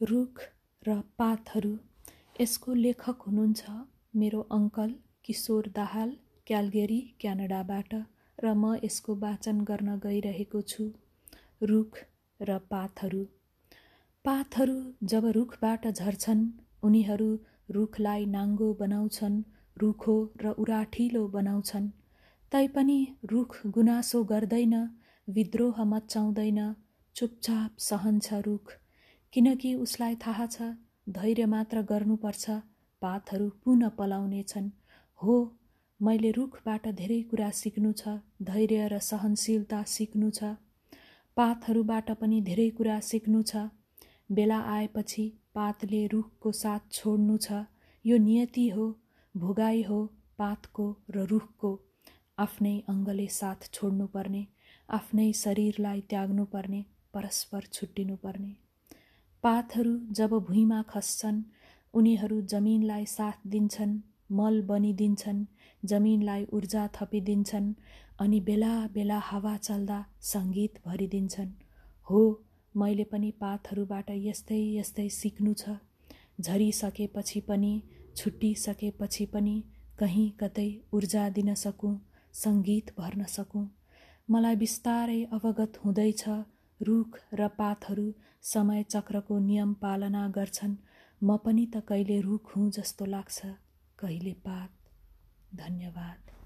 रुख र पातहरू। यसको लेखक हुनुहुन्छ मेरो अङ्कल किशोर दाहाल क्यालगेरी क्यानाडाबाट र म यसको वाचन गर्न गइरहेको छु। रुख र पातहरू। पातहरू जब रुखबाट झर्छन् उनीहरू रुखलाई नाङ्गो बनाउँछन् रुखो र उराठिलो बनाउँछन्। तैपनि रुख गुनासो गर्दैन विद्रोह मचाउँदैन चुपचाप सहन्छ रुख। किनकि उसलाई थाहा छ धैर्य मात्र गर्नुपर्छ पातहरू पुनः पलाउनेछन्। हो मैले रुखबाट धेरै कुरा सिक्नु छ धैर्य र सहनशीलता सिक्नु छ। पातहरूबाट पनि धेरै कुरा सिक्नु छ। बेला आएपछि पातले रुखको साथ छोड्नु छ। यो नियति हो भोगाई हो पातको र रुखको। आफ्नै अङ्गले साथ छोड्नुपर्ने आफ्नै शरीरलाई त्याग्नुपर्ने परस्पर छुट्टिनुपर्ने। पातहरू जब भुइँमा खस्छन् उनीहरू जमिनलाई साथ दिन्छन् मल बनिदिन्छन् जमिनलाई ऊर्जा थपिदिन्छन् अनि बेला बेला हावा चल्दा सङ्गीत भरिदिन्छन्। हो मैले पनि पातहरूबाट यस्तै यस्तै सिक्नु छ। झरिसकेपछि पनि छुट्टिसकेपछि पनि कहीँ कतै ऊर्जा दिन सकौँ सङ्गीत भर्न सकौँ। मलाई बिस्तारै अवगत हुँदैछ रुख र पातहरू समय चक्रको नियम पालना गर्छन्। म पनि त कहिले रुख हुँ जस्तो लाग्छ कहिले पात। धन्यवाद।